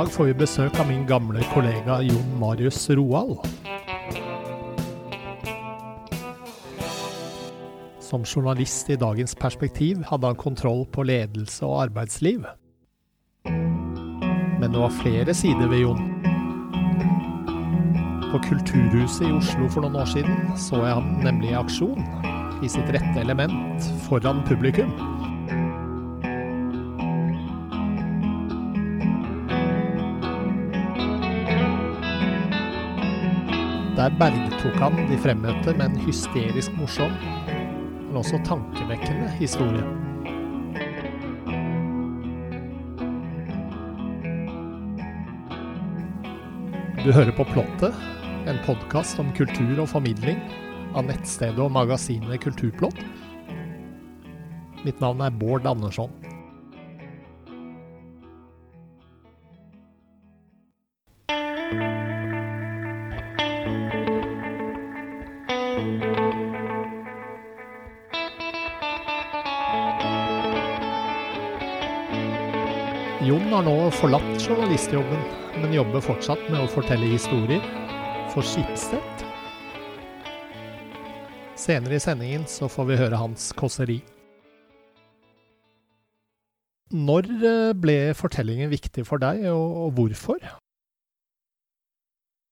dag får vi besøk av min gamle kollega Jon Marius Roald. Som journalist i Dagens Perspektiv hadde han kontroll på ledelse og arbeidsliv. Men det var flere sider ved Jon. På Kulturhuset i Oslo for noen år siden så jeg ham nemlig i aksjon, i sitt rette element, foran publikum. Der bergtok han de fremmøtte med en hysterisk morsom, men også tankevekkende historie. Du hører på Plottet, en podkast om kultur og formidling av nettstedet og magasinet Kulturplott. Mitt navn er Bård Andersson. Jon har nå forlatt journalistjobben, men jobber fortsatt med å fortelle historier for Skipset. Senere i sendingen så får vi høre hans kåseri. Når eh, ble fortellingen viktig for deg, og, og hvorfor?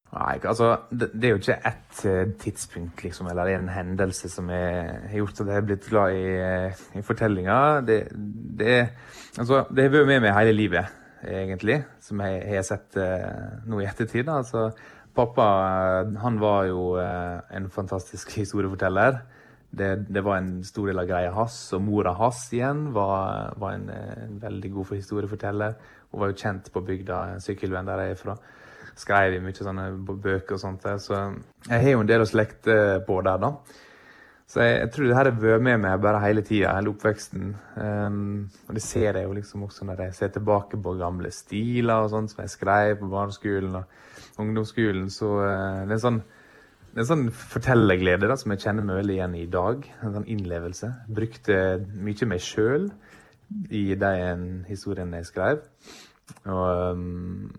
Nei, altså, det, det, er jo ikke ett uh, tidspunkt liksom, eller en hendelse som har gjort at jeg har blitt glad i, uh, i fortellinga. Det, det, altså, det har vært med meg hele livet, egentlig, som jeg har sett uh, nå i ettertid. Altså, pappa han var jo en fantastisk historieforteller. Det, var en stor del av greia hans. Og mora hans igjen var, var en, en, veldig god historieforteller. Hun var jo kjent på bygda, Sykkylven, der jeg er fra skrev i mye sånne bøker og sånt. Så jeg har jo en del å slekte på der, da. Så jeg, jeg tror det her har vært med meg bare hele tida, hele oppveksten. Um, og det ser jeg jo liksom også når jeg ser tilbake på gamle stiler og sånt som jeg skrev på barneskolen og ungdomsskolen. Så uh, det er en sånn, det er sånn fortellerglede da, som jeg kjenner meg veldig igjen i i dag. En sånn innlevelse. Brukte mye meg sjøl i de historiene jeg skrev. Og um,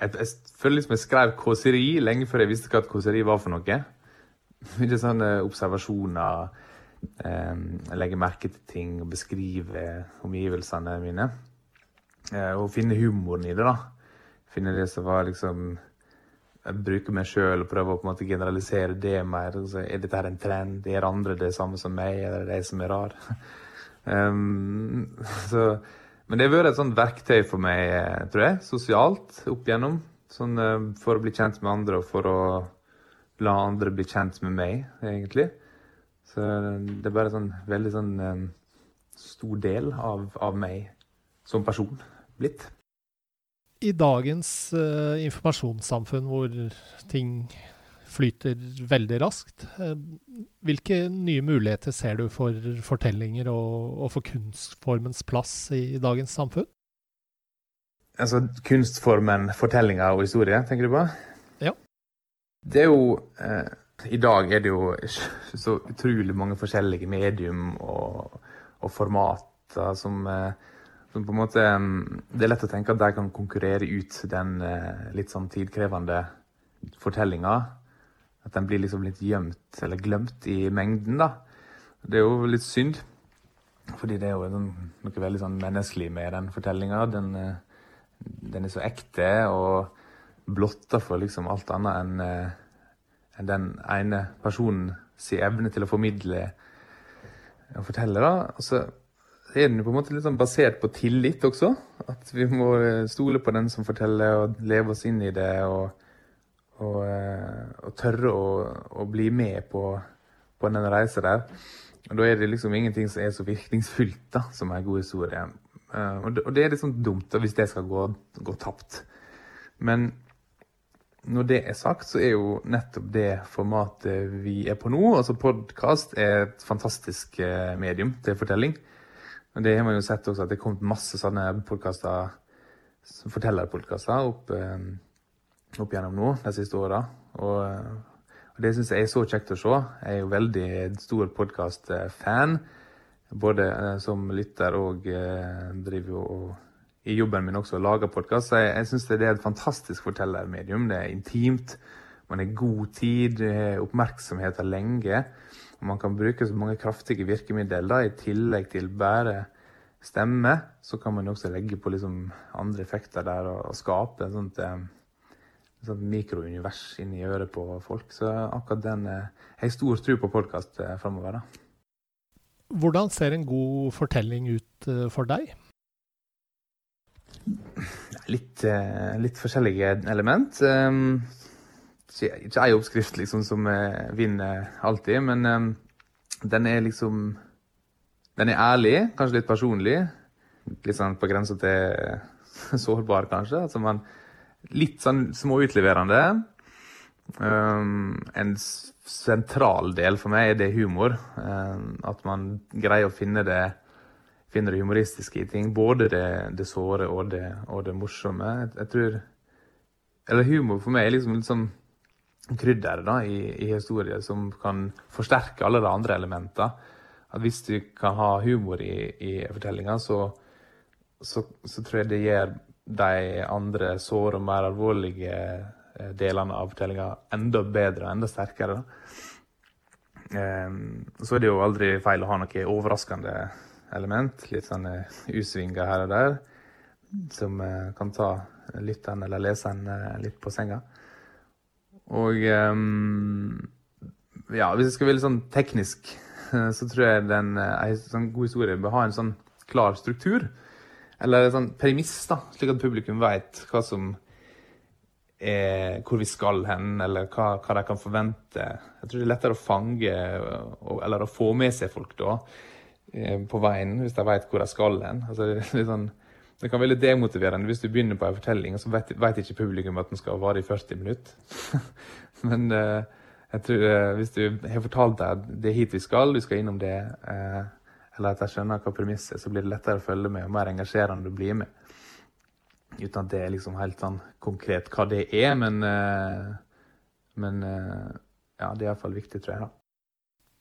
jeg, jeg føler liksom jeg skrev kåseri lenge før jeg visste hva et kåseri var for noe. Mye sånne observasjoner, eh, legge merke til ting og beskrive omgivelsene mine. Eh, og finne humoren i det, da. Finne det som var liksom Jeg bruker meg sjøl og prøver å på en måte generalisere det mer. Altså, er dette her en trend? Er andre det samme som meg? Er det de som er rar? um, så men det har vært et sånt verktøy for meg, eh, tror jeg, sosialt opp igjennom. Sånn, eh, for å bli kjent med andre og for å la andre bli kjent med meg, egentlig. Så det er bare en sånn veldig sånn um, stor del av, av, meg som person blitt. I dagens uh, informasjonssamfunn hvor ting flyter veldig raskt. Eh, hvilke nye muligheter ser du for fortellinger og, og for kunstformens plass i, dagens samfunn? Altså kunstformen fortellinger og historie, tenker du på? Ja. Det er jo eh, I dag er det jo så utrolig mange forskjellige medium og, og formater som, eh, som, på en måte mm, Det er lett å tenke at de kan konkurrere ut den eh, litt sånn tidkrevende fortellinga at den blir liksom litt gjemt eller glemt i mengden, da. Det er jo litt synd. Fordi det er jo noe veldig sånn menneskelig med den fortellinga. Den, eh, den, er så ekte og blotta for liksom alt annet enn eh, en den ene personen sin evne til å formidle og fortelle. da. Og så er den jo på en måte litt sånn basert på tillit også. At vi må stole på den som forteller, og leve oss inn i det. og og, eh, og tørre å, å, bli med på, på den reisa der. Og Da er det liksom ingenting som er så virkningsfullt da, som en god historie. Uh, og, det, og, det, er litt sånn dumt da, hvis det skal gå, gå tapt. Men når det er sagt, så er jo nettopp det formatet vi er på nå, altså podkast, et fantastisk uh, medium til fortelling. Og det har man jo sett også, at det er kommet masse sånne podkaster, fortellerpodkaster opp opp gjennom nå de siste åra. Og, og, det syns jeg er så kjekt å se. Jeg er jo veldig stor podkast-fan. Både eh, som lytter og eh, driver og i jobben min også lager lage podkast. Jeg, jeg syns det er et fantastisk fortellermedium. Det er intimt. Man har god tid, oppmerksomhet er lenge. Og man kan bruke så mange kraftige virkemidler da, i tillegg til bare stemme. Så kan man også legge på liksom andre effekter der og, og skape et sånt, eh, sånt mikrounivers inni øret på folk. Så akkurat den har Jeg har stor tro på podkast framover, da. Hvordan ser en god fortelling ut eh, for deg? Litt, eh, litt forskjellige element. Um, ikke ei oppskrift liksom som eh, vinner alltid, men um, den er liksom Den er ærlig, kanskje litt personlig. Litt sånn på grensa til sårbar, kanskje. Altså man, litt sånn småutleverende. Um, en sentral del for meg er det humor. Um, at man greier å finne det finne det humoristiske i ting. Både det, det såre og det, og det morsomme. Jeg, jeg, tror Eller humor for meg er liksom litt sånn krydder da, i, i historier som kan forsterke alle de andre elementene. At hvis du kan ha humor i, i fortellinga, så, så, så, tror jeg det gjør de andre såre og mer alvorlige eh, delene av fortellinga enda bedre og enda sterkere. Um, så er det jo aldri feil å ha noe overraskende element. Litt sånn U-svinger her og der. Som eh, kan ta lytteren eller leseren eh, litt på senga. Og um, ja, hvis jeg skal være litt sånn teknisk, så tror jeg den, en sånn god historie bør ha en sånn klar struktur. Eller en sånn premiss, da, slik at publikum vet hva som er, hvor vi skal hen, eller hva, hva, de kan forvente. Jeg tror det er lettere å fange eller å få med seg folk da, Eh, på veien hvis de vet hvor de skal hen. Altså, det, sånn, det, kan være litt demotiverende hvis du begynner på en fortelling, og så vet, ikke publikum at den skal vare i 40 minutter. Men uh, jeg tror uh, hvis du har fortalt deg det er hit vi skal, du skal innom det, eller at jeg skjønner hva premisset er, så blir det lettere å følge med og mer engasjerende å bli med. Uten at det er liksom helt sånn konkret hva det er, men, men ja, det er iallfall viktig, tror jeg. da.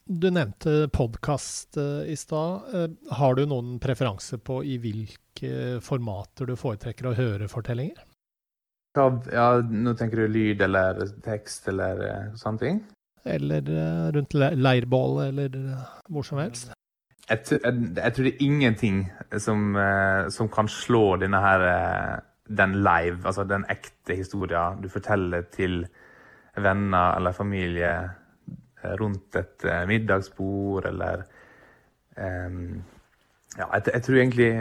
Du nevnte podkast uh, i stad. Har du noen preferanse på i hvilke formater du foretrekker å høre fortellinger? Ja, nå tenker du lyd eller tekst eller sånne ting? Eller rundt leirbålet eller hvor som helst? Jeg, jeg, jeg, tror det er ingenting som, som kan slå denne her den live, altså den ekte historien du forteller til venner eller familie rundt et middagsbord eller um, Ja, jeg, jeg, tror egentlig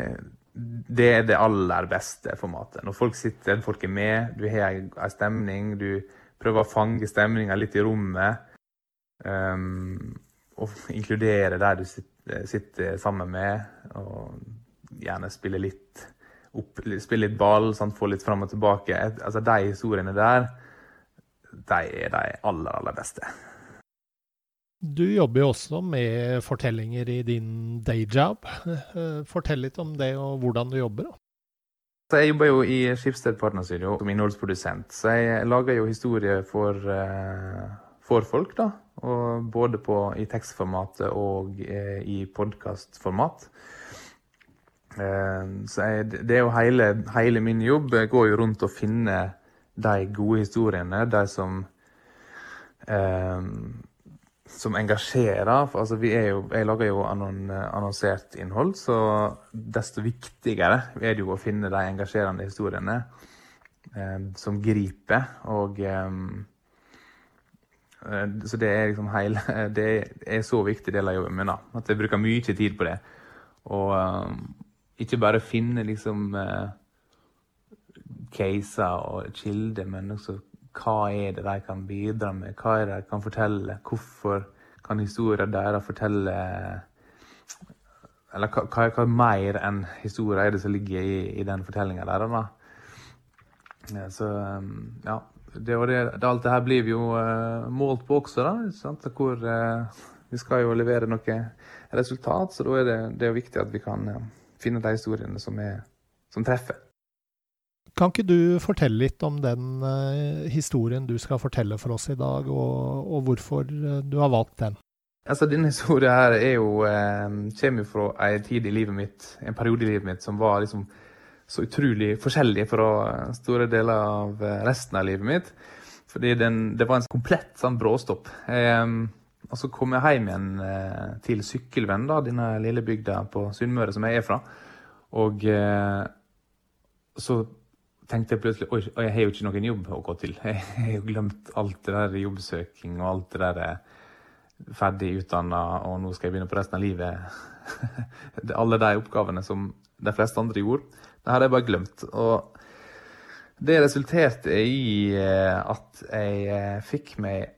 det er det aller beste formatet. Når folk sitter, folk er med, du har en stemning, du prøver å fange stemninga litt i rommet. Um, og inkludere der du sitter, sitter, sammen med, og gjerne spille litt opp, spille litt ball, sant? få litt fram og tilbake. altså De historiene der, de er de aller, aller beste. Du jobber jo også med fortellinger i din dayjob. Eh, fortell litt om det og hvordan du jobber. da. Jeg jobber jo i Skipsted Partnerstudio som innholdsprodusent, så jeg lager jo historier for, eh, for folk. da, Både på, i tekstformatet og eh, i podkastformat. Så jeg, det er jo hele, hele min jobb går jo rundt å finne de gode historiene, de som eh, som engasjerer. Altså, jo, jeg lager jo annonsert innhold, så desto viktigere er det jo å finne de engasjerende historiene eh, som griper. Og eh, eh Så det er liksom hele Det er så viktig del av jobben min, da. At jeg bruker mye tid på det. Og eh, ikke bare finne liksom eh, caser og kilder, men også hva er det de kan bidra med? Hva er det de kan fortelle? Hvorfor kan historien deres fortelle Eller hva, hva, mer enn historien er det som ligger i, i den fortellinga der? Da? Så ja. Det, det, det, alt det her blir vi jo uh, målt på også, da. Sant? Hvor uh, vi skal jo levere noe resultat, så da er det, det er viktig at vi kan uh, finne de historiene som, er, som treffer. Kan ikke du fortelle litt om den historien du skal fortelle for oss i dag, og, og hvorfor du har valgt den? Altså, Denne historien her jo, kommer jo fra en tid i livet mitt, en periode i livet mitt som var liksom så utrolig forskjellig fra store deler av resten av livet mitt. Fordi den, det var en komplett sånn bråstopp. Eh, og så kom jeg hjem igjen eh, til Sykkylven, denne lille bygda på Sunnmøre som jeg er fra. Og eh, så tenkte jeg plutselig oi, jeg har jo ikke noen jobb å gå til. Jeg har jo glemt alt det der jobbsøking og alt det der eh, ferdig utdanna, og nå skal jeg begynne på resten av livet. Alle de oppgavene som de fleste andre gjorde, det hadde jeg bare glemt. Og det resulterte i eh, at jeg eh, fikk meg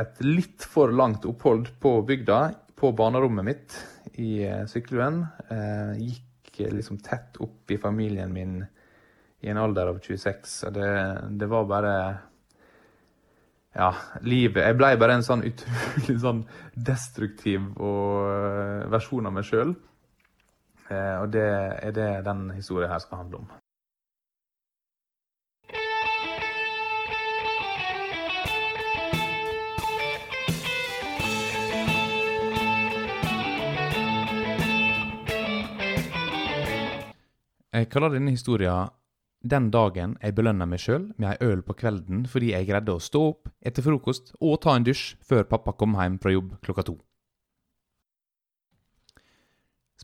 et litt for langt opphold på bygda, på barnerommet mitt i Sykkylven. Gikk liksom tett opp i familien min i en alder av 26. Og det, det var bare ja, livet Jeg blei bare en sånn utrolig sånn destruktiv og, versjon av meg sjøl. Eh, og det er det den historien her skal handle om. Jeg kaller denne historien den dagen jeg belønna meg sjøl med ei øl på kvelden fordi jeg greide å stå opp etter frokost og ta en dusj før pappa kom hjem fra jobb klokka to.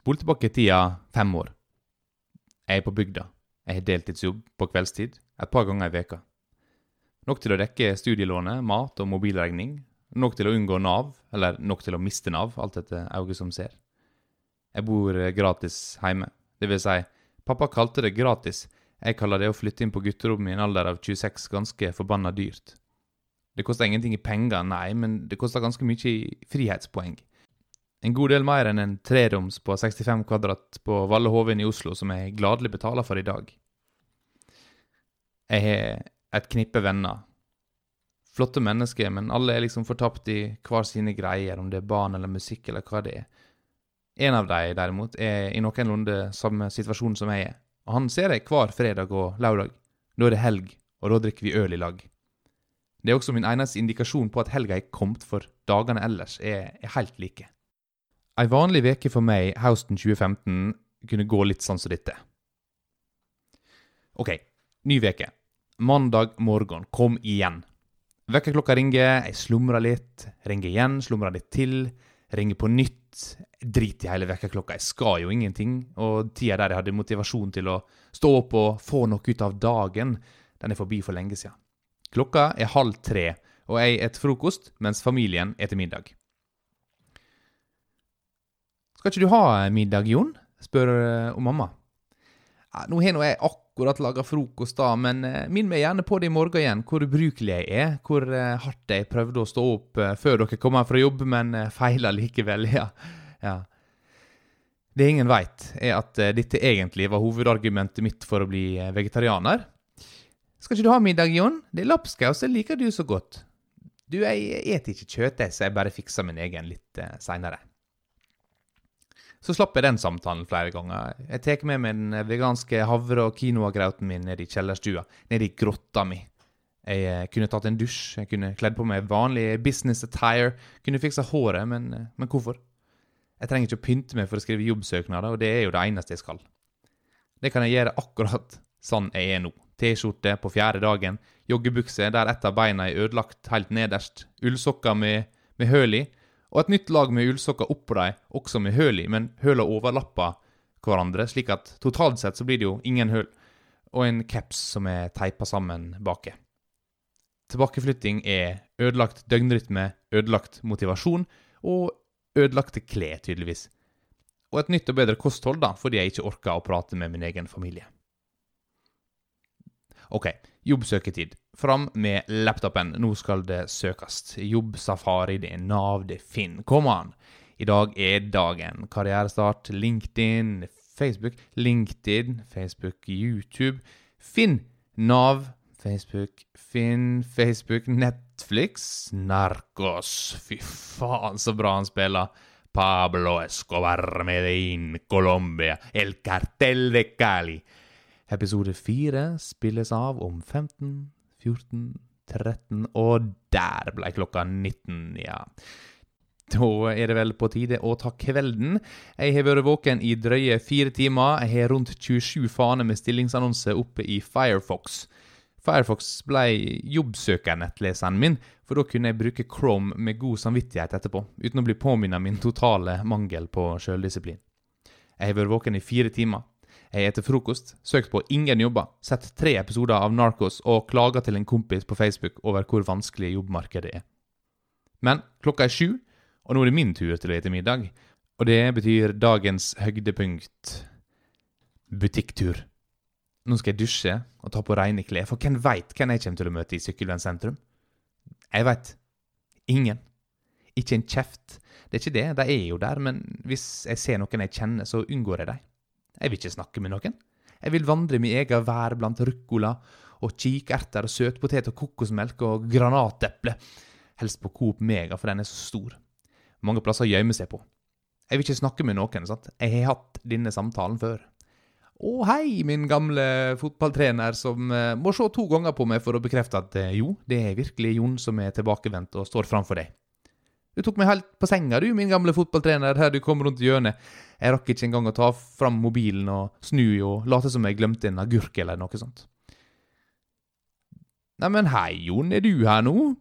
Spol tilbake i tida fem år. Jeg er på bygda. Jeg har deltidsjobb på kveldstid et par ganger i veka. Nok til å dekke studielånet, mat og mobilregning. Nok til å unngå Nav, eller nok til å miste Nav, alt etter øyet som ser. Jeg bor gratis hjemme. Det vil si, pappa kalte det gratis jeg kaller det å flytte inn på gutterommet i en alder av 26 ganske forbanna dyrt. Det koster ingenting i penger, nei, men det koster ganske mye i frihetspoeng. En god del mer enn en treroms på 65 kvadrat på Valle Hovin i Oslo, som jeg gladelig betaler for i dag. Jeg har et knippe venner. Flotte mennesker, men alle er liksom fortapt i hver sine greier, om det er barn eller musikk eller hva det er. En av dem, derimot, er i noenlunde samme situasjon som jeg er og han ser jeg hver fredag og lørdag. Da er det helg, og da drikker vi øl i lag. Det er også min eneste indikasjon på at helga er kommet, for dagene ellers er, er helt like. Ei vanlig veke for meg høsten 2015 kunne gå litt sånn som dette. OK, ny veke. Mandag morgen. Kom igjen. Vekkerklokka ringer, jeg slumrer litt. Ringer igjen, slumrer litt til. Ringer på nytt Drit i hele vekkerklokka, jeg skal jo ingenting. Og tida der jeg hadde motivasjon til å stå opp og få noe ut av dagen, den er forbi for lenge siden. Klokka er halv tre, og jeg et frokost mens familien eter middag. Skal ikke du ha middag, Jon? spør uh, mamma. Nå har nå jeg akkurat laga frokost, da, men uh, minn meg gjerne på det i morgen igjen, hvor ubrukelig jeg er, hvor hardt jeg prøvde å stå opp før dere kom her fra jobb, men uh, feila likevel, ja. ja. Det ingen veit, er at dette egentlig var hovedargumentet mitt for å bli vegetarianer. Skal ikke du ha middag, Jon? Det er lapskaus, det liker du så godt. Du, jeg et ikke kjøtt, så jeg bare fikser min egen litt seinere. Så slapp jeg den samtalen flere ganger. Jeg tar med meg den veganske havre- og quinoagrauten min ned i kjellerstua, ned i grotta mi. Jeg eh, kunne tatt en dusj, jeg kunne kledd på meg vanlig business attire, kunne fiksa håret, men, eh, men, hvorfor? Jeg trenger ikke å pynte meg for å skrive jobbsøknader, og det er jo det eneste jeg skal. Det kan jeg gjøre akkurat sånn jeg er nå. T-skjorte på fjerde dagen, joggebukse der ett av beina er ødelagt helt nederst, ullsokker med, med høl i, og et nytt lag med ullsokker oppå dem, også med høl i, men høla overlapper hverandre, slik at totalt sett så blir det jo ingen høl, og en caps som er teipa sammen baki. Tilbakeflytting er ødelagt døgnrytme, ødelagt motivasjon og ødelagte klær, tydeligvis. Og et nytt og bedre kosthold, da, fordi jeg ikke orker å prate med min egen familie. OK, jobbsøketid. Fram med laptopen, nå skal det søkes. Jobbsafari, det er Nav, det er Finn. Kom an! I dag er dagen. Karrierestart, LinkedIn, Facebook, LinkedIn, Facebook, YouTube. Finn, Nav, Facebook, Finn, Facebook, Netflix, Narcos. Fy faen, så bra han spiller. Pablo Escobar Medellin, Colombia, El Cartel de Cali. Episode fire spilles av om 15, 14, 13 Og der ble klokka 19, ja. Da er det vel på tide å ta kvelden. Jeg har vært våken i drøye fire timer. Jeg har rundt 27 faner med stillingsannonse oppe i Firefox. Firefox ble jobbsøkernettleseren min, for da kunne jeg bruke Chrome med god samvittighet etterpå, uten å bli påminnet min totale mangel på sjøldisiplin. Jeg har vært våken i fire timer. Jeg spist frokost, søkt på ingen jobber, sett tre episoder av Narcos og klager til en kompis på Facebook over hvor vanskelig jobbmarkedet er. Men klokka er sju, og nå er det min tur til å spise middag. Og det betyr dagens høydepunkt butikktur. Nå skal jeg dusje og ta på rene klær, for hvem veit hvem jeg kommer til å møte i Sykkylven sentrum? Jeg veit. Ingen. Ikke en kjeft. Det er ikke det, de er jo der, men hvis jeg ser noen jeg kjenner, så unngår jeg dem. Jeg vil ikke snakke med noen. Jeg vil vandre min egen vær blant ruccola og kikerter og søtpotet og kokosmelk og granateple. Helst på Coop Mega, for den er så stor mange plasser gjemme seg på. Jeg vil ikke snakke med noen. sant? Jeg har hatt denne samtalen før. Å hei, min gamle fotballtrener som uh, må se to ganger på meg for å bekrefte at uh, jo, det er virkelig Jon som er tilbakevendt og står framfor deg. Du tok meg helt på senga, du, min gamle fotballtrener, her du kom rundt hjørnet. Jeg rakk ikke engang å ta fram mobilen og snu og late som jeg glemte en agurk eller noe sånt. Neimen, hei, Jon, er du her nå?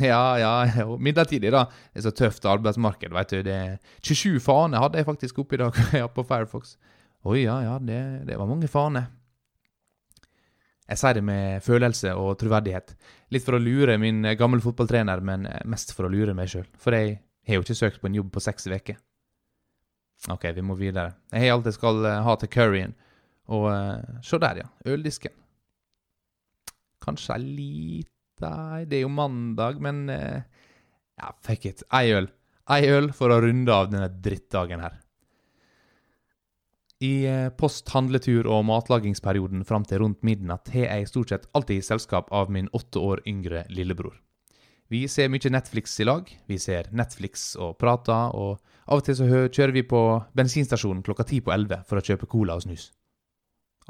Ja, ja, midlertidig, da. Det er så tøft arbeidsmarked, vet du. Det 27 faner hadde jeg faktisk oppe i dag ja, på Firefox. Oi, ja, ja, det, det var mange faner. Jeg sier det med følelse og troverdighet. Litt for å lure min gamle fotballtrener, men mest for å lure meg sjøl. For jeg har jo ikke søkt på en jobb på seks uker. OK, vi må videre. Jeg har alt jeg skal eh, ha til curryen. Og se der, ja. Øldisken. Kanskje ei lita det er jo mandag, men eh, ja, fuck it. Ei øl. Ei øl for å runde av denne drittdagen her. I eh, post handletur- og matlagingsperioden fram til rundt midnatt har jeg stort sett alltid selskap av min åtte år yngre lillebror. Vi ser mye Netflix i lag. Vi ser Netflix og prater, og av og til så kjører vi på bensinstasjonen klokka ti på elleve for å kjøpe cola og snus.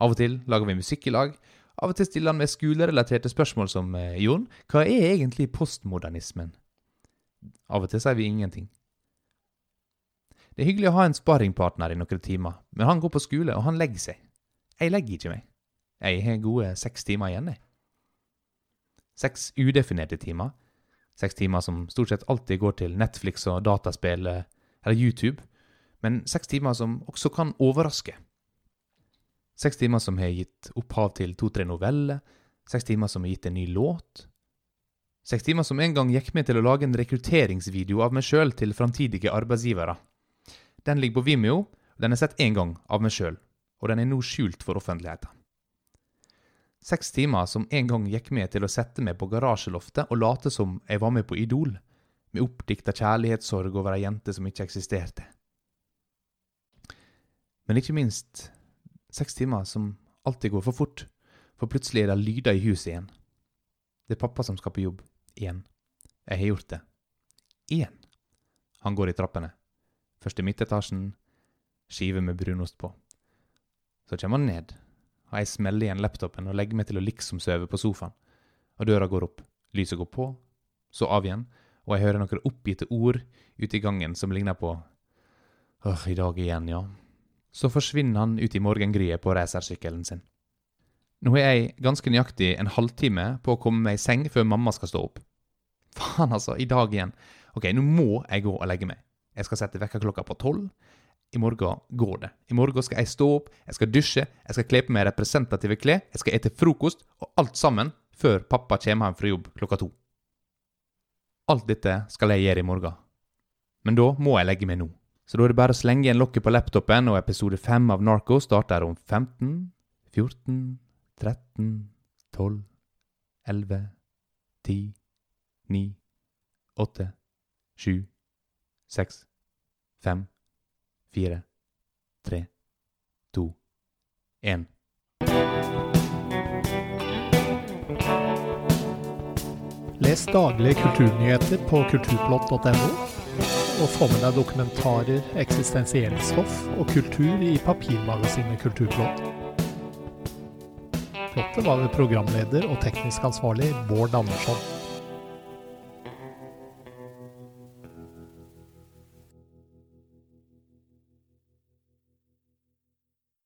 Av og til lager vi musikk i lag, av og til stiller han med skolerelaterte spørsmål som eh, Jon, hva er egentlig postmodernismen? Av og til sier vi ingenting. Det er hyggelig å ha en sparringpartner i noen timer, men han går på skole, og han legger seg. Jeg legger ikke meg. Jeg har gode seks timer igjen, jeg. Seks udefinerte timer. Seks timer som stort sett alltid går til Netflix og dataspill eh, eller YouTube, men seks timer som også kan overraske. Seks timer som har gitt opphav til to-tre noveller. Seks timer som har gitt en ny låt. Seks timer som en gang gikk med til å lage en rekrutteringsvideo av meg sjøl til framtidige arbeidsgivere. Den ligger på Vimeo, og den er sett én gang av meg sjøl, og den er nå skjult for offentligheten. Seks timer som en gang gikk med til å sette meg på garasjeloftet og late som jeg var med på Idol, med oppdikta kjærlighetssorg over ei jente som ikke eksisterte. Men ikke minst Seks timer som alltid går for fort, for plutselig er det lyder i huset igjen. Det er pappa som skal på jobb. Igjen. Jeg har gjort det. Igjen. Han går i trappene. Først i midtetasjen, skive med brunost på. Så kommer han ned, og jeg smeller igjen laptopen og legger meg til å liksom-sove på sofaen. Og døra går opp, lyset går på, så av igjen, og jeg hører noen oppgitte ord ute i gangen som ligner på Åh, i dag igjen, ja. Så forsvinner han ut i morgengryet på racersykkelen sin. Nå har jeg ganske nøyaktig en halvtime på å komme meg i seng før mamma skal stå opp. Faen, altså. I dag igjen. Ok, nå må jeg gå og legge meg. Jeg skal sette vekkerklokka på tolv. I morgen går det. I morgen skal jeg stå opp, jeg skal dusje, jeg skal kle på meg representative klær, jeg skal ete frokost, og alt sammen før pappa kommer hjem fra jobb klokka to. Alt dette skal jeg gjøre i morgen. Men da må jeg legge meg nå. Så da er det bare å slenge igjen lokket på laptopen, og episode fem av Narco starter om 15, 14, 13, 12, 11, 10, 9, 8, 7, 6, 5, 4, 3, 2, 1. Les daglige kulturnyheter på kulturplott.no og få med deg dokumentarer, eksistensielt stoff og kultur i papirmagasinet Kulturplott. Plottet var ved programleder og teknisk ansvarlig Bård Andersson.